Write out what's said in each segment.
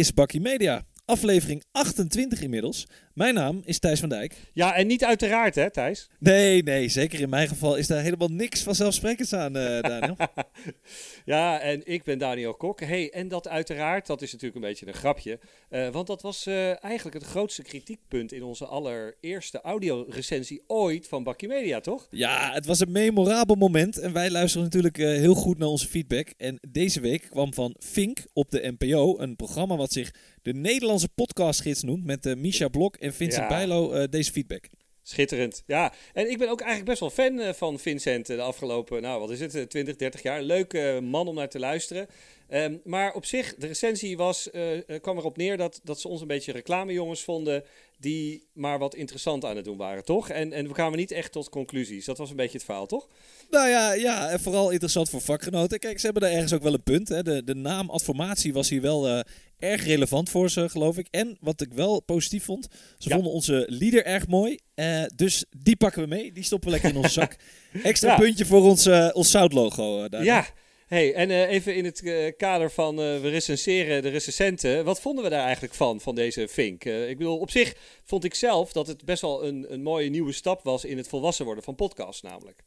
is Bakkie Media, aflevering 28 inmiddels. Mijn naam is Thijs van Dijk. Ja, en niet uiteraard hè, Thijs? Nee, nee, zeker in mijn geval is daar helemaal niks vanzelfsprekends aan, uh, Daniel. ja, en ik ben Daniel Kok. Hey, en dat uiteraard, dat is natuurlijk een beetje een grapje. Uh, want dat was uh, eigenlijk het grootste kritiekpunt in onze allereerste audiorecensie ooit van Bakkie Media, toch? Ja, het was een memorabel moment en wij luisteren natuurlijk heel goed naar onze feedback. En deze week kwam van Fink op de NPO, een programma wat zich de Nederlandse podcastgids noemt met uh, Misha Blok en Vincent ja. Bijlo uh, deze feedback. Schitterend. Ja, en ik ben ook eigenlijk best wel fan uh, van Vincent de afgelopen, nou wat is het, 20, 30 jaar. Leuke man om naar te luisteren. Um, maar op zich, de recensie was, kwam erop neer dat, dat ze ons een beetje reclamejongens vonden die maar wat interessant aan het doen waren, toch? En, en we kwamen niet echt tot conclusies. Dat was een beetje het verhaal, toch? Nou ja, ja en vooral interessant voor vakgenoten. Kijk, ze hebben daar ergens ook wel een punt. Hè. De, de naam Adformatie was hier wel uh, erg relevant voor ze, geloof ik. En wat ik wel positief vond, ze ja. vonden onze leader erg mooi. Uh, dus die pakken we mee. Die stoppen we lekker in onze zak. Extra ja. puntje voor ons, uh, ons zoutlogo. Uh, ja, Hey, en even in het kader van we recenseren de recensenten. Wat vonden we daar eigenlijk van, van deze Fink? ik bedoel, op zich vond ik zelf dat het best wel een, een mooie nieuwe stap was in het volwassen worden van podcasts namelijk.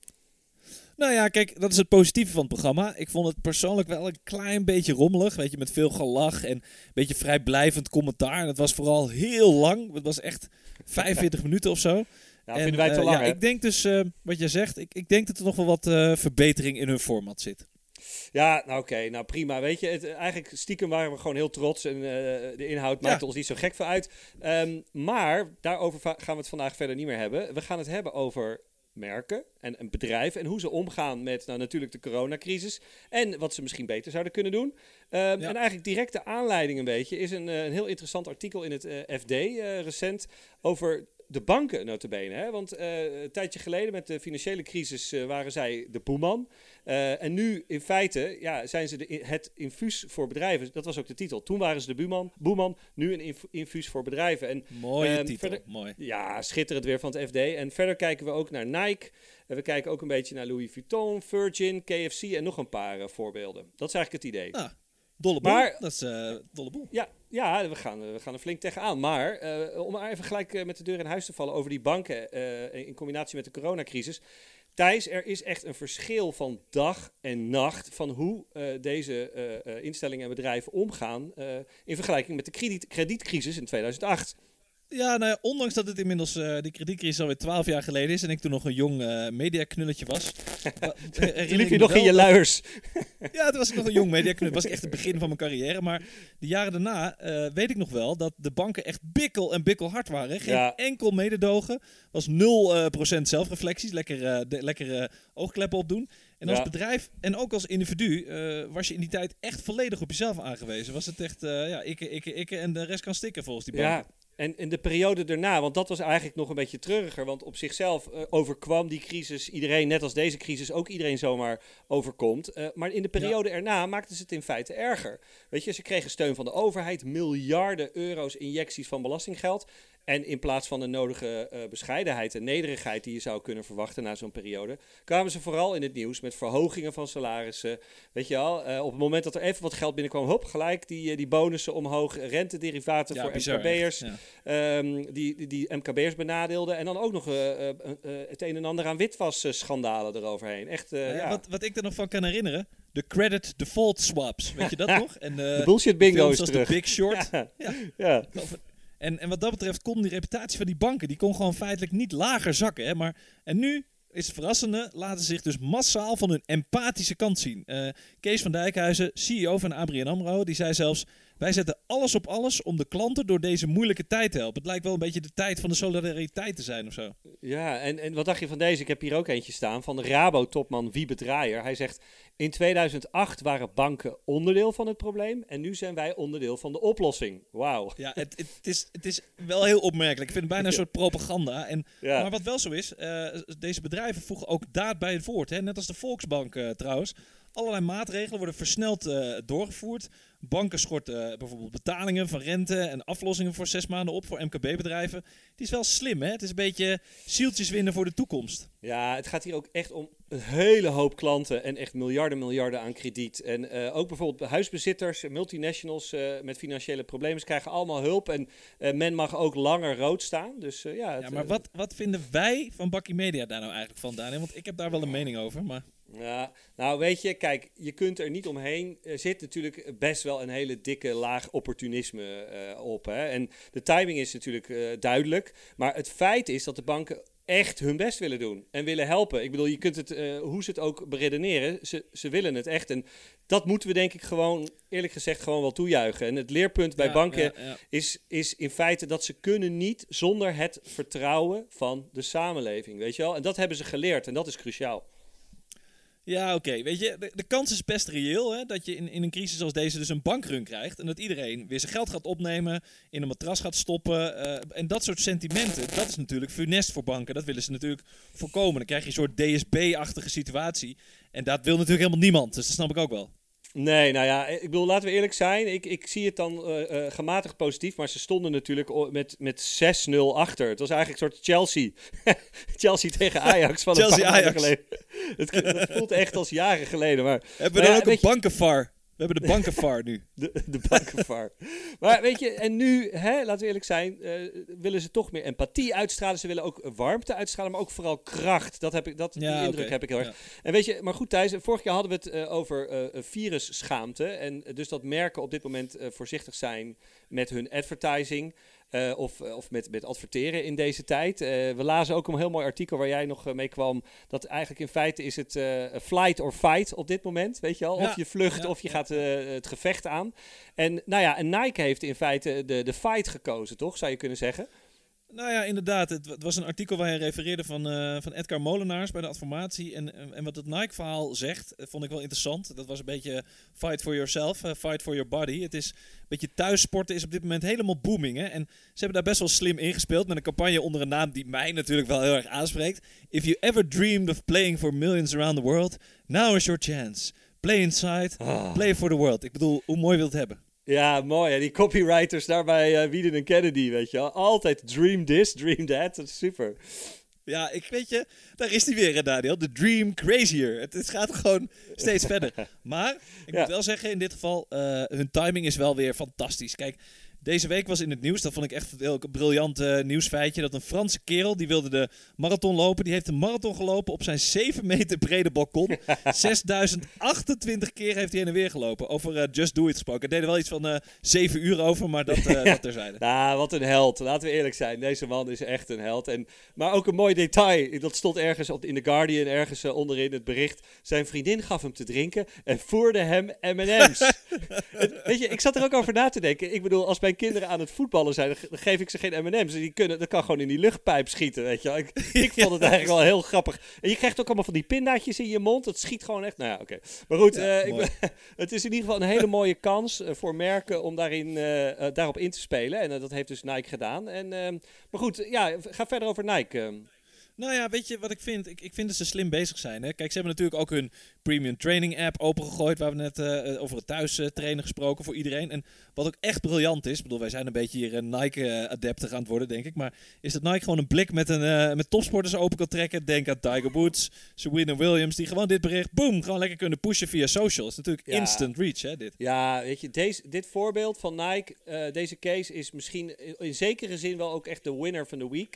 Nou ja, kijk, dat is het positieve van het programma. Ik vond het persoonlijk wel een klein beetje rommelig. Weet je, met veel gelach en een beetje vrijblijvend commentaar. En het was vooral heel lang. Het was echt 45 minuten of zo. Ja, vinden wij te lang, ja, Ik denk dus, wat jij zegt, ik, ik denk dat er nog wel wat verbetering in hun format zit. Ja, nou oké, nou prima. Weet je, het, eigenlijk stiekem waren we gewoon heel trots en uh, de inhoud maakte ja. ons niet zo gek veel uit. Um, maar daarover gaan we het vandaag verder niet meer hebben. We gaan het hebben over merken en, en bedrijven en hoe ze omgaan met nou, natuurlijk de coronacrisis en wat ze misschien beter zouden kunnen doen. Um, ja. En eigenlijk directe aanleiding een beetje is een, een heel interessant artikel in het uh, FD uh, recent over de banken notabene. Hè? Want uh, een tijdje geleden met de financiële crisis uh, waren zij de boeman. Uh, en nu in feite ja, zijn ze de, het infuus voor bedrijven. Dat was ook de titel. Toen waren ze de boeman, boeman nu een inf, infuus voor bedrijven. En, Mooie um, titel, verder, mooi. Ja, schitterend weer van het FD. En verder kijken we ook naar Nike. En we kijken ook een beetje naar Louis Vuitton, Virgin, KFC en nog een paar voorbeelden. Dat is eigenlijk het idee. Ah. Dolle boel. Maar, dat is uh, dolle boel. Ja, ja we, gaan, we gaan er flink tegenaan. Maar uh, om even gelijk met de deur in huis te vallen over die banken in combinatie met de coronacrisis. Thijs, er is echt een verschil van dag en nacht van hoe deze instellingen en bedrijven omgaan in vergelijking met de krediet, kredietcrisis in 2008. Ja, nou ja, ondanks dat het inmiddels uh, die kredietcrisis alweer twaalf jaar geleden is en ik toen nog een jong uh, mediaknulletje was. liep je nog in je luiers? ja, toen was ik nog een jong mediaknulletje. was ik echt het begin van mijn carrière. Maar de jaren daarna uh, weet ik nog wel dat de banken echt bikkel en bikkel hard waren. Geen ja. enkel mededogen. Was 0% zelfreflecties. Lekker, de, lekker oogkleppen opdoen. En als ja. bedrijf en ook als individu was je in die tijd echt volledig op jezelf aangewezen. Was het echt, ja, ikke, ikke, ikke en de rest kan stikken volgens die banken. Ja. En in de periode daarna, want dat was eigenlijk nog een beetje treuriger. Want op zichzelf uh, overkwam die crisis iedereen, net als deze crisis ook iedereen zomaar overkomt. Uh, maar in de periode ja. erna maakten ze het in feite erger. Weet je, ze kregen steun van de overheid, miljarden euro's injecties van belastinggeld. En in plaats van de nodige uh, bescheidenheid en nederigheid die je zou kunnen verwachten na zo'n periode, kwamen ze vooral in het nieuws met verhogingen van salarissen. Weet je al, uh, op het moment dat er even wat geld binnenkwam, hop, gelijk die, uh, die bonussen omhoog, rentederivaten ja, voor MKB'ers, ja. um, die, die, die MKB'ers benadeelden. En dan ook nog het een en ander aan witwasschandalen eroverheen. Echt, ja, ja. Wat, wat ik er nog van kan herinneren, de credit default swaps, weet je dat nog? En, de bullshit bingo is terug. The Big Short. ja. ja. En, en wat dat betreft kon die reputatie van die banken, die kon gewoon feitelijk niet lager zakken. Hè? Maar, en nu is het verrassende, laten zich dus massaal van hun empathische kant zien. Uh, Kees van Dijkhuizen, CEO van ABN AMRO, die zei zelfs... Wij zetten alles op alles om de klanten door deze moeilijke tijd te helpen. Het lijkt wel een beetje de tijd van de solidariteit te zijn of zo. Ja, en, en wat dacht je van deze? Ik heb hier ook eentje staan van de Rabo-topman Wiebe Draaier. Hij zegt, in 2008 waren banken onderdeel van het probleem en nu zijn wij onderdeel van de oplossing. Wauw. Ja, het, het, is, het is wel heel opmerkelijk. Ik vind het bijna een soort propaganda. En, ja. Maar wat wel zo is, uh, deze bedrijven voegen ook daad bij het woord. Hè? Net als de Volksbank uh, trouwens. Allerlei maatregelen worden versneld uh, doorgevoerd. Banken schorten bijvoorbeeld betalingen van rente en aflossingen voor zes maanden op voor MKB-bedrijven. Het is wel slim, hè? Het is een beetje zieltjes winnen voor de toekomst. Ja, het gaat hier ook echt om een hele hoop klanten en echt miljarden, miljarden aan krediet. En uh, ook bijvoorbeeld huisbezitters, multinationals uh, met financiële problemen krijgen allemaal hulp. En uh, men mag ook langer rood staan. Dus, ja, ja, maar wat, wat vinden wij van Bakkie Media daar nou eigenlijk van, Daniel? Want ik heb daar wel een mening over, maar... Ja, nou weet je, kijk, je kunt er niet omheen. Er zit natuurlijk best wel een hele dikke laag opportunisme uh, op. Hè? En de timing is natuurlijk uh, duidelijk. Maar het feit is dat de banken echt hun best willen doen en willen helpen. Ik bedoel, je kunt het, uh, hoe ze het ook beredeneren, ze, ze willen het echt. En dat moeten we denk ik gewoon, eerlijk gezegd, gewoon wel toejuichen. En het leerpunt bij banken ja, ja. Is, is in feite dat ze kunnen niet zonder het vertrouwen van de samenleving, weet je wel. En dat hebben ze geleerd en dat is cruciaal. Ja, oké. Weet je, de, kans is best reëel hè, dat je in, in een crisis als deze dus een bankrun krijgt. En dat iedereen weer zijn geld gaat opnemen, in een matras gaat stoppen. Uh, en dat soort sentimenten, dat is natuurlijk funest voor banken. Dat willen ze natuurlijk voorkomen. Dan krijg je een soort DSB-achtige situatie. En dat wil natuurlijk helemaal niemand. Dus dat snap ik ook wel. Nee, nou ja, ik bedoel, laten we eerlijk zijn. Ik, ik zie het dan uh, uh, gematigd positief, maar ze stonden natuurlijk met, met 6-0 achter. Het was eigenlijk een soort Chelsea. Chelsea tegen Ajax van Chelsea een paar Ajax. geleden. Het, het, voelt echt als jaren geleden. Maar, Hebben we dan ook een bankenvar? We hebben de bankenvar nu. De, de bankenvar. maar weet je, en nu, hè, laten we eerlijk zijn, uh, willen ze toch meer empathie uitstralen. Ze willen ook warmte uitstralen, maar ook vooral kracht. Dat heb ik, dat, ja, die indruk okay. heb ik heel erg. Ja. En weet je, maar goed Thijs, vorig jaar hadden we het uh, over uh, virusschaamte. En dus dat merken op dit moment voorzichtig zijn met hun advertising. Uh, of, of met, met adverteren in deze tijd. Uh, we lazen ook een heel mooi artikel waar jij nog mee kwam. Dat eigenlijk in feite is het flight or fight op dit moment. Weet je al? Ja. Of je vlucht ja. of je gaat het gevecht aan. En nou ja, en Nike heeft in feite de, de fight gekozen, toch? Zou je kunnen zeggen? Nou ja, inderdaad. Het, het, was een artikel waar hij refereerde van, uh, van Edgar Molenaars bij de Adformatie. En, en wat het Nike-verhaal zegt, vond ik wel interessant. Dat was een beetje fight for yourself, uh, fight for your body. Het is een beetje thuissporten is op dit moment helemaal booming. Hè? En ze hebben daar best wel slim ingespeeld met een campagne onder een naam die mij natuurlijk wel heel erg aanspreekt. If you ever dreamed of playing for millions around the world, now is your chance. Play inside, oh. play for the world. Ik bedoel, hoe mooi wil het hebben? Ja, mooi. Die copywriters daarbij uh, Wieden en Kennedy, weet je wel. Altijd dream this, dream that. Dat is super. Ja, ik weet je, daar is hij weer, Daniel. De dream crazier. Het, het gaat gewoon steeds verder. Maar, ik ja. moet wel zeggen, in dit geval, uh, hun timing is wel weer fantastisch. Kijk, deze week was in het nieuws, dat vond ik echt een heel briljant uh, nieuwsfeitje, dat een Franse kerel, die wilde de marathon lopen, die heeft een marathon gelopen op zijn 7 meter brede balkon. 6028 keer heeft hij heen en weer gelopen. Over uh, Just Do It gesproken. Hij deed er wel iets van uh, 7 uur over, maar dat, uh, dat terzijde. Nou, wat een held. Laten we eerlijk zijn. Deze man is echt een held. En, maar ook een mooi detail. Dat stond ergens op, in The Guardian, ergens onderin het bericht. Zijn vriendin gaf hem te drinken en voerde hem M&M's. Weet je, ik zat er ook over na te denken. Ik bedoel, als bij kinderen aan het voetballen zijn, dan geef ik ze geen M&M's. Die kunnen, dat kan gewoon in die luchtpijp schieten, weet je wel. Ik, ik vond het eigenlijk wel heel grappig. En je krijgt ook allemaal van die pindaatjes in je mond. Het schiet gewoon echt, nou ja, oké. Okay. Maar goed, ja, uh, ik, het is in ieder geval een hele mooie kans uh, voor merken om daarin, uh, daarop in te spelen. En dat heeft dus Nike gedaan. En, ehm, maar goed, ja, ga verder over Nike. Nou ja, weet je wat ik vind? Ik, ik vind dat ze slim bezig zijn. Hè? Kijk, ze hebben natuurlijk ook hun premium training app opengegooid. Waar we net uh, over het thuis uh, trainen gesproken voor iedereen. En wat ook echt briljant is. Ik bedoel, wij zijn een beetje hier een Nike-adepten gaan worden, denk ik. Maar is dat Nike gewoon een blik met, een, met topsporters open kan trekken. Denk aan Tiger Woods, Serena Williams. Die gewoon dit bericht, boom, gewoon lekker kunnen pushen via social. is natuurlijk ja. instant reach, hè, dit. Ja, weet je, deze, dit voorbeeld van Nike, deze case is misschien in zekere zin wel ook echt de winner van de week.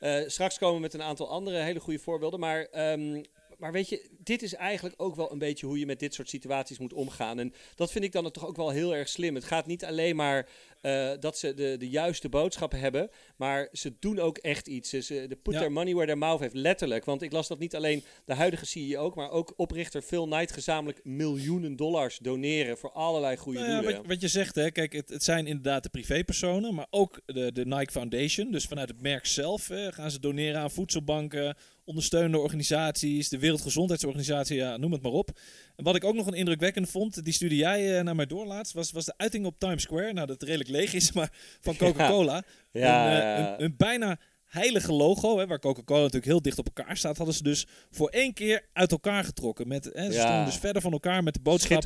Uh, straks komen we met een aantal andere hele goede voorbeelden. Maar, um, maar weet je, dit is eigenlijk ook wel een beetje hoe je met dit soort situaties moet omgaan. En dat vind ik dan toch ook wel heel erg slim. Het gaat niet alleen maar uh, dat ze de, de juiste boodschap hebben, maar ze doen ook echt iets. Ze de put ja. their money where their mouth heeft, letterlijk. Want ik las dat niet alleen de huidige CEO, maar ook oprichter Phil Knight gezamenlijk miljoenen dollars doneren voor allerlei goede nou ja, doelen. Wat, wat, je zegt, hè, kijk, het, het, zijn inderdaad de privépersonen, maar ook de, de Nike Foundation. Dus vanuit het merk zelf hè, gaan ze doneren aan voedselbanken, ondersteunende organisaties, de Wereldgezondheidsorganisatie, ja, noem het maar op. En wat ik ook nog een indrukwekkend vond, die studie jij uh, naar mij doorlaatst, was, was de uiting op Times Square. Nou, dat redelijk leeg is, maar van Coca-Cola. Ja. Ja, een, uh, een, een, bijna heilige logo, hè, waar Coca-Cola natuurlijk heel dicht op elkaar staat, hadden ze dus voor één keer uit elkaar getrokken. Met, hè, ze Ja. stonden dus verder van elkaar met de boodschap.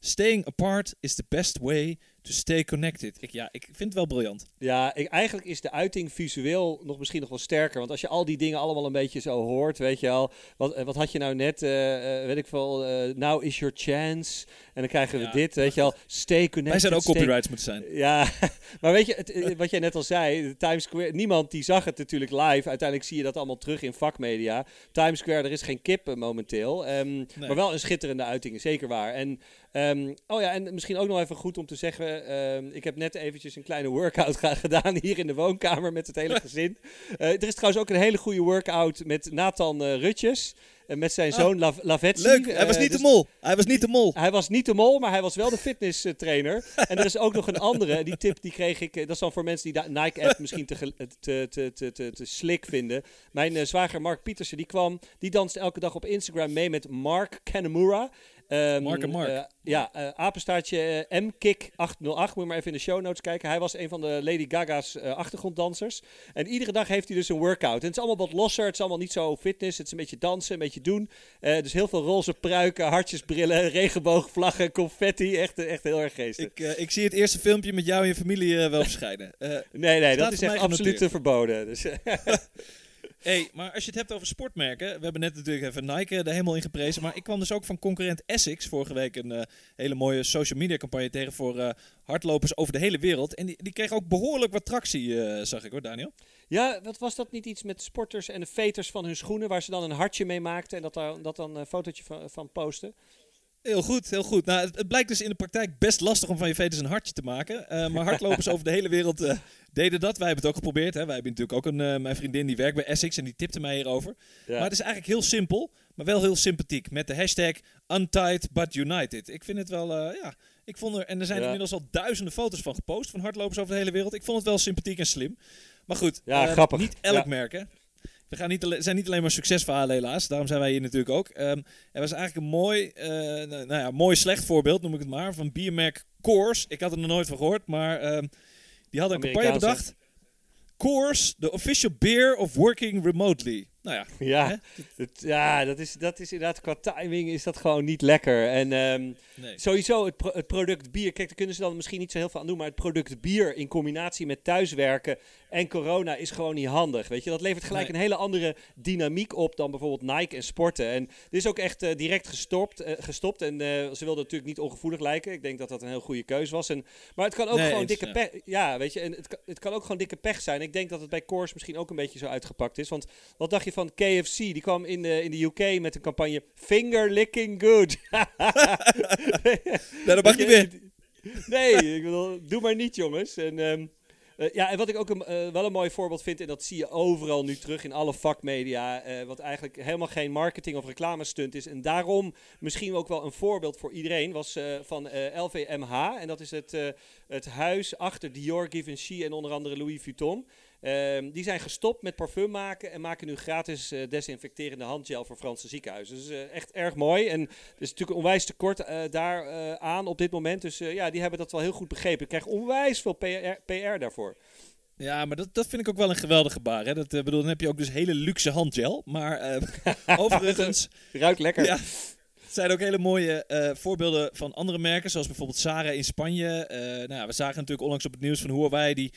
Staying apart is the best way to stay connected. Ik, ja, ik vind het wel briljant. Ja, ik, eigenlijk is de uiting visueel nog misschien nog wel sterker. Want als je al die dingen allemaal een beetje zo hoort, weet je al. Wat, eh, wat had je nou net, eh, eh, weet ik veel, now is your chance. En dan krijgen we Ja. dit, weet je al. Stay connected. Wij zijn ook copyrights moeten zijn. Ja, maar weet je, het, wat jij net al zei, Times Square, niemand die zag het natuurlijk live. Uiteindelijk zie je dat allemaal terug in vakmedia. Times Square, er is geen kip momenteel. Ehm, Maar wel een schitterende uiting, zeker waar. En, ehm, oh ja, en misschien ook nog even goed om te zeggen, ehm, ik heb net eventjes een kleine workout gedaan hier in de woonkamer met het hele gezin. Eh, er is trouwens ook een hele goede workout met Nathan eh, Rutjes. En met zijn Ah, zoon Lavetsi. Leuk, hij was Eh, niet dus- de mol. Hij was niet de mol. hij was niet de mol, maar hij was wel de fitness eh, trainer. en er is ook nog een andere. Die tip die kreeg ik. eh, Dat is dan voor mensen die de Nike-app misschien te, te, te, te, te, te slik vinden. Mijn eh, zwager Mark Pietersen, die kwam. Die danst elke dag op Instagram mee met Mark Kanamura. Ehm, Mark en Mark. eh, ja, eh, apenstaartje eh, MKick808. Moet je maar even in de show notes kijken. Hij was een van de Lady Gaga's achtergronddansers. En iedere dag heeft hij dus een workout. En het is allemaal wat losser. Het is allemaal niet zo fitness. Het is een beetje dansen, een beetje doen. Eh, dus heel veel roze pruiken, hartjesbrillen, regenboogvlaggen, confetti. Echt, echt heel erg geestig. Ik, ik zie het eerste filmpje met jou en je familie wel verschijnen. Eh, nee, nee, dat is echt absoluut verboden. Dus, hey, maar als je het hebt over sportmerken. We hebben net natuurlijk even Nike er helemaal in geprezen. Maar ik kwam dus ook van concurrent Essex vorige week een eh, hele mooie social media campagne tegen voor eh, hardlopers over de hele wereld. En die, die kreeg ook behoorlijk wat tractie, eh, zag ik hoor, Daniel. ja, wat was dat niet iets met sporters en de veters van hun schoenen, waar ze dan een hartje mee maakten en dat, daar, dat dan een fotootje van, van posten? Heel goed, heel goed. Nou, het, het blijkt dus in de praktijk best lastig om van je veters een hartje te maken. Eh, maar hardlopers over de hele wereld eh, deden dat. Wij hebben het ook geprobeerd. Hè. Wij hebben natuurlijk ook een, eh, mijn vriendin die werkt bij Essex en die tipte mij hierover. Ja. Maar het is eigenlijk heel simpel, maar wel heel sympathiek. Met de hashtag Untied but United. Ik vind het wel, ja, ik vond er, en er zijn Ja. inmiddels al duizenden foto's van gepost van hardlopers over de hele wereld. Ik vond het wel sympathiek en slim. Maar goed, Ja, grappig. niet elk merk hè. We gaan niet zijn niet alleen maar succesverhalen helaas. Daarom zijn wij hier natuurlijk ook. Ehm, er was eigenlijk een mooi, eh, nou, nou ja, mooi slecht voorbeeld, noem ik het maar, van biermerk Coors. Ik had er nog nooit van gehoord, maar ehm, die hadden een campagne bedacht. Coors, the official beer of working remotely. Nou ja, Ja, Hè? ja dat, is, dat is inderdaad qua timing is dat gewoon niet lekker. En ehm, nee. sowieso het, pro- het product bier. Kijk, daar kunnen ze dan misschien niet zo heel veel aan doen. Maar het product bier in combinatie met thuiswerken en corona is gewoon niet handig. Weet je, dat levert gelijk Nee. een hele andere dynamiek op dan bijvoorbeeld Nike en sporten. En dit is ook echt eh, direct gestopt, eh, gestopt. En eh, ze wilden natuurlijk niet ongevoelig lijken. Ik denk dat dat een heel goede keuze was. En, maar het kan ook Nee, gewoon dikke ja. pech. Ja, weet je, en het, kan- het kan ook gewoon dikke pech zijn. Ik denk dat het bij Coors misschien ook een beetje zo uitgepakt is. Want wat dacht je van KFC? Die kwam in de, in de UK met een campagne Finger Licking Good. Nou, dat mag niet meer. Nee, ik bedoel, doe maar niet, jongens. En, ehm, eh, ja, en wat ik ook een, eh, wel een mooi voorbeeld vind, en dat zie je overal nu terug in alle vakmedia, eh, wat eigenlijk helemaal geen marketing of reclamestunt is. En daarom misschien ook wel een voorbeeld voor iedereen, was van LVMH. En dat is het, het huis achter Dior, Givenchy en onder andere Louis Vuitton. Ehm, die zijn gestopt met parfum maken en maken nu gratis eh, desinfecterende handgel voor Franse ziekenhuizen. Dus eh, echt erg mooi. En er is natuurlijk een onwijs tekort eh, daar aan op dit moment. Dus ja, die hebben dat wel heel goed begrepen. Ik krijg onwijs veel PR, PR daarvoor. Ja, maar dat, dat vind ik ook wel een geweldig gebaar. Hè? Dat, bedoel, dan heb je ook dus hele luxe handgel. Maar overigens Ruikt lekker. ja, zijn ook hele mooie voorbeelden van andere merken. Zoals bijvoorbeeld Zara in Spanje. Nou, ja, we zagen natuurlijk onlangs op het nieuws van Huawei die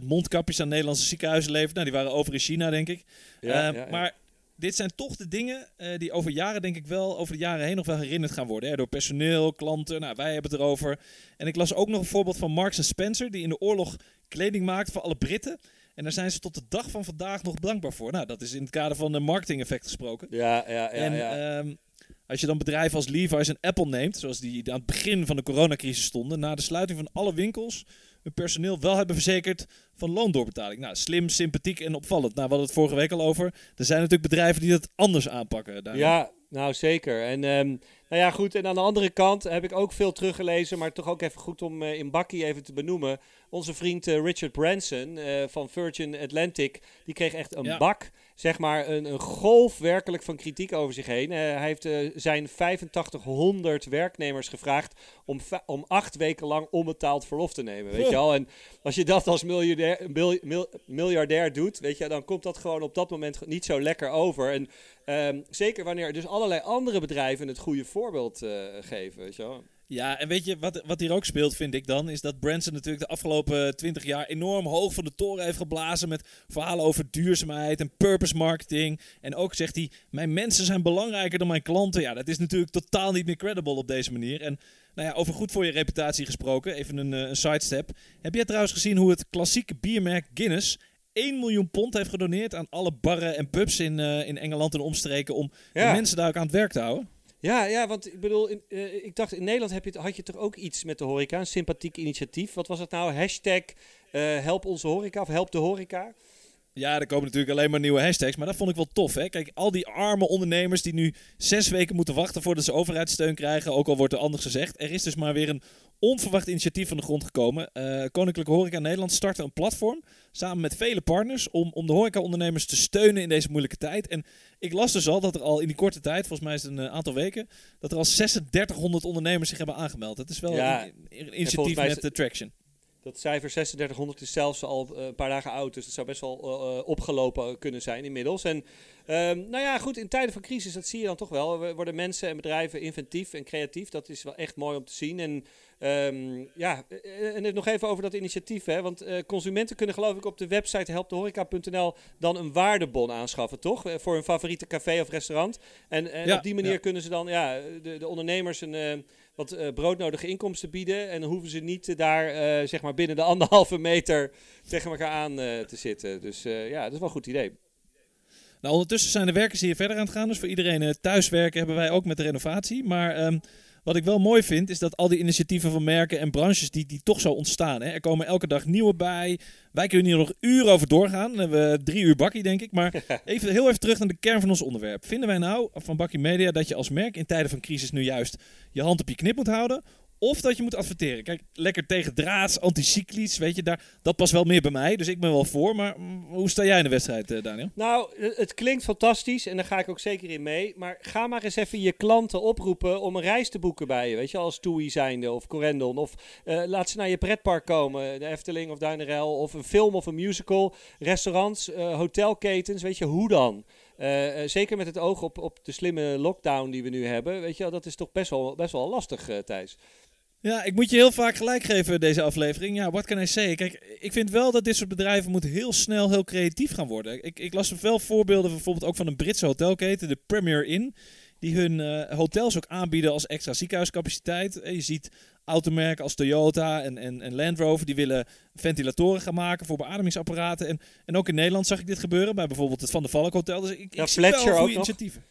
800.000 mondkapjes aan Nederlandse ziekenhuizen levert. Nou, die waren over in China, denk ik. Ja, Eh, ja, ja. Maar dit zijn toch de dingen eh, die over jaren, denk ik wel, over de jaren heen nog wel herinnerd gaan worden. Hè? Door personeel, klanten, nou, wij hebben het erover. En ik las ook nog een voorbeeld van Marks Spencer, die in de oorlog kleding maakt voor alle Britten. En daar zijn ze tot de dag van vandaag nog dankbaar voor. Nou, dat is in het kader van de marketing-effect gesproken. Ja, ja, ja. en ja. ehm, als je dan bedrijven als Levi's en Apple neemt, zoals die aan het begin van de coronacrisis stonden, na de sluiting van alle winkels, hun personeel wel hebben verzekerd van loondoorbetaling. Nou, slim, sympathiek en opvallend. Nou, we hadden het vorige week al over. Er zijn natuurlijk bedrijven die dat anders aanpakken. Ja, nou zeker. En ehm, Nou ja, goed. En aan de andere kant heb ik ook veel teruggelezen, maar toch ook even goed om in bakkie even te benoemen. Onze vriend Richard Branson van Virgin Atlantic, die kreeg echt een bak zeg maar een, een, golf werkelijk van kritiek over zich heen. Uh, hij heeft uh, zijn 8500 werknemers gevraagd om, om acht weken lang onbetaald verlof te nemen. Weet je al? En als je dat als miljardair, mil, miljardair doet, weet je, dan komt dat gewoon op dat moment niet zo lekker over. En um, zeker wanneer dus allerlei andere bedrijven het goede voorbeeld uh, geven. Weet je wel? Ja, en weet je wat, wat hier ook speelt, vind ik dan, is dat Branson natuurlijk de afgelopen twintig jaar enorm hoog van de toren heeft geblazen met verhalen over duurzaamheid en purpose marketing. En ook zegt hij, mijn mensen zijn belangrijker dan mijn klanten. Ja, dat is natuurlijk totaal niet meer credible op deze manier. En nou ja, over goed voor je reputatie gesproken, even een, eh, een sidestep. Heb jij trouwens gezien hoe het klassieke biermerk Guinness 1 miljoen pond heeft gedoneerd aan alle barren en pubs in, uh, in Engeland en omstreken om de mensen daar ook aan het werk te houden? Ja, ja, want ik bedoel, in, uh, ik dacht in Nederland heb je, had je toch ook iets met de horeca, een sympathiek initiatief. Wat was het nou? Hashtag uh, help onze horeca of help de horeca. Ja, er komen natuurlijk alleen maar nieuwe hashtags, maar dat vond ik wel tof. Hè? Kijk, al die arme ondernemers die nu zes weken moeten wachten voordat ze overheidssteun krijgen, ook al wordt er anders gezegd. Er is dus maar weer een onverwacht initiatief van de grond gekomen. Uh, Koninklijke Horeca Nederland startte een platform samen met vele partners om, om de horecaondernemers te steunen in deze moeilijke tijd. En ik las dus al dat er al in die korte tijd, volgens mij is het een uh, aantal weken, dat er al 3600 ondernemers zich hebben aangemeld. Dat is wel ja, een, een initiatief met de Traction. Dat cijfer 3600 is zelfs al uh, een paar dagen oud, dus het zou best wel uh, opgelopen kunnen zijn inmiddels. En um, nou ja, goed, in tijden van crisis, dat zie je dan toch wel. Worden mensen en bedrijven inventief en creatief. Dat is wel echt mooi om te zien. En um, ja, en nog even over dat initiatief. Hè, want uh, consumenten kunnen geloof ik op de website helpdehoreca.nl dan een waardebon aanschaffen, toch? Voor hun favoriete café of restaurant. En, en ja, op die manier ja. kunnen ze dan ja, de, de ondernemers een wat uh, broodnodige inkomsten bieden. En dan hoeven ze niet daar uh, zeg maar binnen de anderhalve meter tegen elkaar aan te zitten. Dus ja, dat is wel een goed idee. Nou, ondertussen zijn de werkers hier verder aan het gaan. Dus voor iedereen thuiswerken hebben wij ook met de renovatie. Maar um, wat ik wel mooi vind, is dat al die initiatieven van merken en branches die, die toch zo ontstaan. Hè. Er komen elke dag nieuwe bij. Wij kunnen hier nog uren over doorgaan. Dan hebben we drie uur bakkie, denk ik. Maar even, heel even terug naar de kern van ons onderwerp. Vinden wij nou van Bakkie Media dat je als merk in tijden van crisis nu juist je hand op je knip moet houden? Of dat je moet adverteren. Kijk, lekker tegen draads, anticyclisch, weet je, daar, dat past wel meer bij mij. Dus ik ben wel voor. Maar mm, hoe sta jij in de wedstrijd, uh, Daniel? Nou, het klinkt fantastisch en daar ga ik ook zeker in mee. Maar ga maar eens even je klanten oproepen om een reis te boeken bij je. Weet je, als TUI zijnde of Corendon. Of uh, laat ze naar je pretpark komen, de Efteling of Duinerel. Of een film of een musical. Restaurants, uh, hotelketens, weet je, hoe dan? Zeker met het oog op, op de slimme lockdown die we nu hebben. Weet je, dat is toch best wel, best wel lastig, Thijs. Ja, ik moet je heel vaak gelijk geven deze aflevering. Ja, wat kan ik zeggen? Kijk, ik vind wel dat dit soort bedrijven moet heel snel heel creatief gaan worden. Ik, ik las wel voorbeelden bijvoorbeeld ook van een Britse hotelketen, de Premier Inn. Die hun uh, hotels ook aanbieden als extra ziekenhuiscapaciteit. Je ziet automerken als Toyota en, en, en Land Rover, die willen ventilatoren gaan maken voor beademingsapparaten. En, en ook in Nederland zag ik dit gebeuren bij bijvoorbeeld het Van der Valk Hotel. Dus ik, ja, ik zie wel goede initiatieven.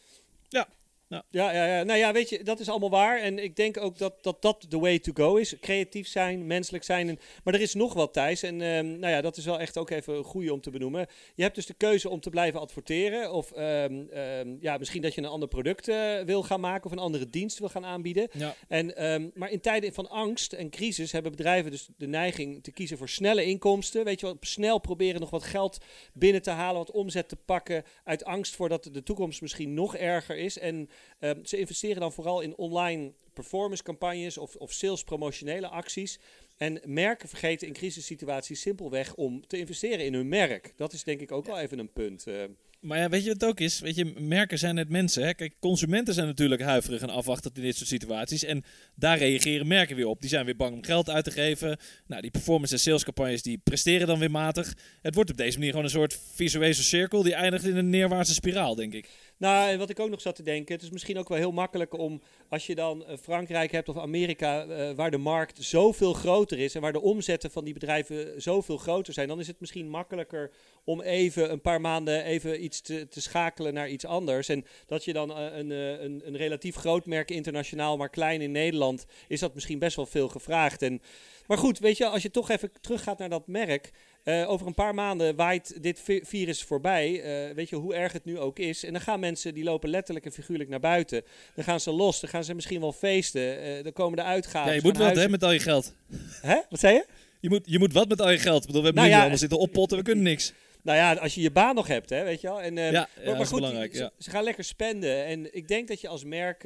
Ja, ja. Ja, ja, ja, nou ja, weet je, dat is allemaal waar. En ik denk ook dat dat, dat de way to go is. Creatief zijn, menselijk zijn. En, maar er is nog wat, Thijs. En um, nou ja, dat is wel echt ook even een goede om te benoemen. Je hebt dus de keuze om te blijven adverteren. Of um, um, ja, misschien dat je een ander product uh, wil gaan maken. Of een andere dienst wil gaan aanbieden. Ja. En, maar in tijden van angst en crisis hebben bedrijven dus de neiging te kiezen voor snelle inkomsten. Weet je wel, snel proberen nog wat geld binnen te halen. Wat omzet te pakken. Uit angst voor dat de toekomst misschien nog erger is. En Um, ze investeren dan vooral in online performance campagnes of, of sales promotionele acties. En merken vergeten in crisissituaties simpelweg om te investeren in hun merk. Dat is denk ik ook wel even een punt. Uh. Maar ja, weet je wat het ook is? Weet je, merken zijn net mensen. Hè? Kijk, consumenten zijn natuurlijk huiverig en afwachtend in dit soort situaties. En daar reageren merken weer op. Die zijn weer bang om geld uit te geven. Nou, die performance- en salescampagnes die presteren dan weer matig. Het wordt op deze manier gewoon een soort visuele cirkel die eindigt in een neerwaartse spiraal, denk ik. Nou, wat ik ook nog zat te denken, het is misschien ook wel heel makkelijk om, als je dan uh, Frankrijk hebt of Amerika, uh, waar de markt zoveel groter is en waar de omzetten van die bedrijven zoveel groter zijn, dan is het misschien makkelijker om even een paar maanden even iets te, te schakelen naar iets anders. En dat je dan uh, een, een, een relatief groot merk internationaal, maar klein in Nederland, is dat misschien best wel veel gevraagd. En, maar goed, weet je, als je toch even teruggaat naar dat merk, Uh, over een paar maanden waait dit virus voorbij. Uh, weet je hoe erg het nu ook is. En dan gaan mensen die lopen letterlijk en figuurlijk naar buiten. Dan gaan ze los. Dan gaan ze misschien wel feesten. Uh, dan komen de uitgaven. Ja, je moet wat hè, met al je geld. Hè? Wat zei je? Je moet, je moet wat met al je geld. Ik bedoel, we hebben nou nu ja, allemaal zitten oppotten. We kunnen niks. Nou ja, als je je baan nog hebt, hè, weet je wel. En, ja, ja, maar, goed, belangrijk, ja. ze, gaan lekker spenden. En ik denk dat je als merk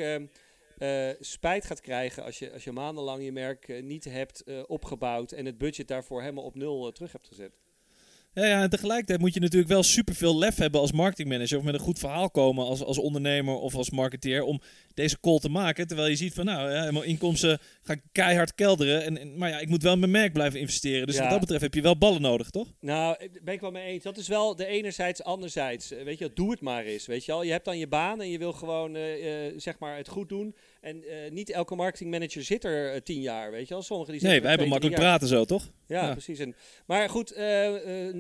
uh, spijt gaat krijgen als je, als je maandenlang je merk uh, niet hebt uh, opgebouwd en het budget daarvoor helemaal op nul terug hebt gezet. Ja, ja, en tegelijkertijd moet je natuurlijk wel superveel lef hebben als marketingmanager of met een goed verhaal komen als, als ondernemer of als marketeer om deze call te maken. Terwijl je ziet van nou, ja, mijn inkomsten gaan keihard kelderen. En, maar ja, ik moet wel in mijn merk blijven investeren. Dus wat dat betreft heb je wel ballen nodig, toch? Nou, ben ik wel mee eens. Dat is wel de enerzijds, anderzijds. Weet je, doe het maar eens. Weet je al, je hebt dan je baan en je wil gewoon uh, uh, zeg maar het goed doen. En uh, niet elke marketingmanager zit er uh, tien jaar, weet je wel. Sommigen die nee, wij hebben makkelijk praten zo, toch? Ja, ja. precies. En, maar goed, uh,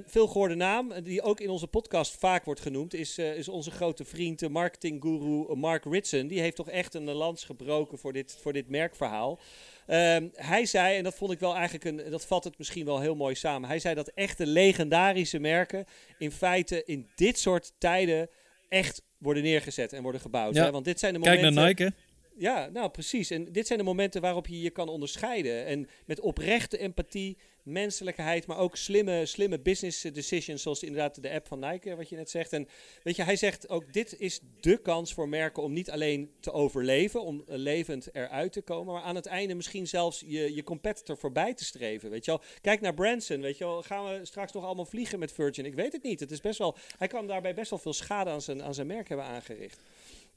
veel gehoorde naam, die ook in onze podcast vaak wordt genoemd, is, is onze grote vriend, marketingguru Mark Ritson. Die heeft toch echt een lans gebroken voor dit, voor dit merkverhaal. Um, hij zei, en dat vond ik wel eigenlijk een, dat vat het misschien wel heel mooi samen. Hij zei dat echte legendarische merken in feite in dit soort tijden echt worden neergezet en worden gebouwd. Ja. Hè? Want dit zijn de momenten. Kijk naar Nike. Ja, nou precies. En dit zijn de momenten waarop je je kan onderscheiden. En met oprechte empathie, menselijkheid, maar ook slimme, slimme business decisions, zoals inderdaad de app van Nike, wat je net zegt. En weet je, hij zegt ook: dit is de kans voor merken om niet alleen te overleven, om levend eruit te komen, maar aan het einde misschien zelfs je, je competitor voorbij te streven. Weet je wel? Kijk naar Branson. Weet je wel, gaan we straks nog allemaal vliegen met Virgin? Ik weet het niet. Het is best wel, hij kan daarbij best wel veel schade aan zijn, aan zijn merk hebben aangericht.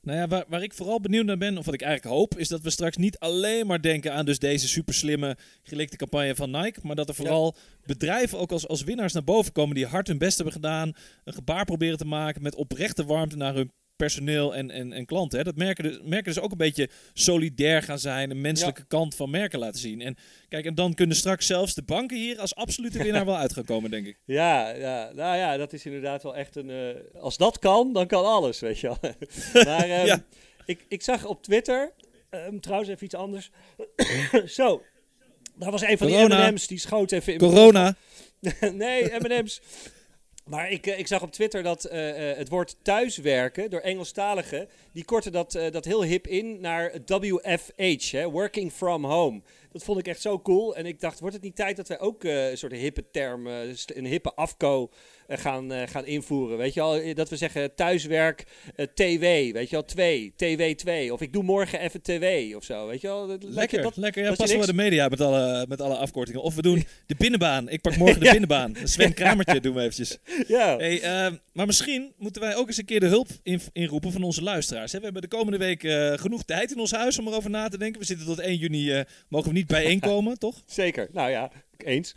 Nou ja, waar, waar, ik vooral benieuwd naar ben, of wat ik eigenlijk hoop, is dat we straks niet alleen maar denken aan dus deze super slimme gelikte campagne van Nike, maar dat er vooral bedrijven ook als, als winnaars naar boven komen die hard hun best hebben gedaan, een gebaar proberen te maken met oprechte warmte naar hun personeel en, en, en klanten. Hè. Dat merken dus, merken dus ook een beetje solidair gaan zijn, een menselijke kant van merken laten zien. En kijk, en dan kunnen straks zelfs de banken hier als absolute winnaar wel uit gaan komen, denk ik. Ja, ja, nou ja, dat is inderdaad wel echt een. Uh, als dat kan, dan kan alles, weet je wel. maar um, ja. ik, ik zag op Twitter, um, trouwens even iets anders. Zo, daar was een van Corona. die M&M's die schoot even in. Corona. nee, M&M's. Maar ik, ik zag op Twitter dat uh, uh, het woord thuiswerken door Engelstaligen, die korten dat, dat heel hip in naar WFH, hè, Working From Home. Dat vond ik echt zo cool. En ik dacht, wordt het niet tijd dat wij ook een soort hippe term, een hippe afko gaan, gaan invoeren? Weet je al, dat we zeggen thuiswerk TW, weet je wel, 2, TW 2. Of ik doe morgen even TW of zo, weet je wel. Lekker, dat, lekker. Ja, passen we de media met alle, met alle afkortingen. Of we doen de binnenbaan. Ik pak morgen de ja. binnenbaan. Sven Kramertje doen we eventjes. Ja. Hey, uh, maar misschien moeten wij ook eens een keer de hulp in, inroepen van onze luisteraars. Hè? We hebben de komende week genoeg tijd in ons huis om erover na te denken. We zitten tot 1 juni, mogen we niet bijeenkomen, toch? Zeker, nou ja, eens.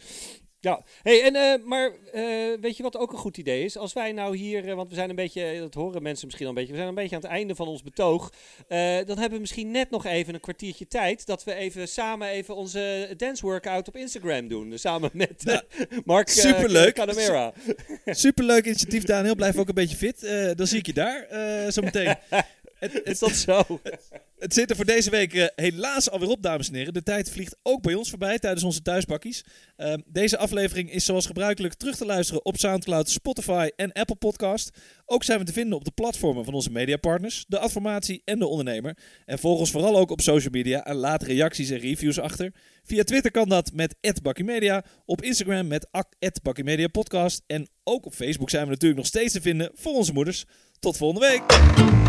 Ja, hey, en, uh, maar uh, weet je wat ook een goed idee is? Als wij nou hier, uh, want we zijn een beetje, dat horen mensen misschien al een beetje, we zijn een beetje aan het einde van ons betoog. dan hebben we misschien net nog even een kwartiertje tijd dat we even samen even onze dance workout op Instagram doen. Samen met Mark Superleuk. Canamera. Superleuk initiatief, Daniel. Blijf ook een beetje fit. dan zie ik je daar zometeen. Het, is dat zo? Het zit er voor deze week uh, helaas alweer op, dames en heren. De tijd vliegt ook bij ons voorbij tijdens onze thuispakkies. Uh, deze aflevering is zoals gebruikelijk terug te luisteren op Soundcloud, Spotify en Apple Podcast. Ook zijn we te vinden op de platformen van onze mediapartners, de Adformatie en de Ondernemer. En volg ons vooral ook op social media en laat reacties en reviews achter. Via Twitter kan dat met @bakkymedia, op Instagram met @bakkymediapodcast en ook op Facebook zijn we natuurlijk nog steeds te vinden voor onze moeders. Tot volgende week.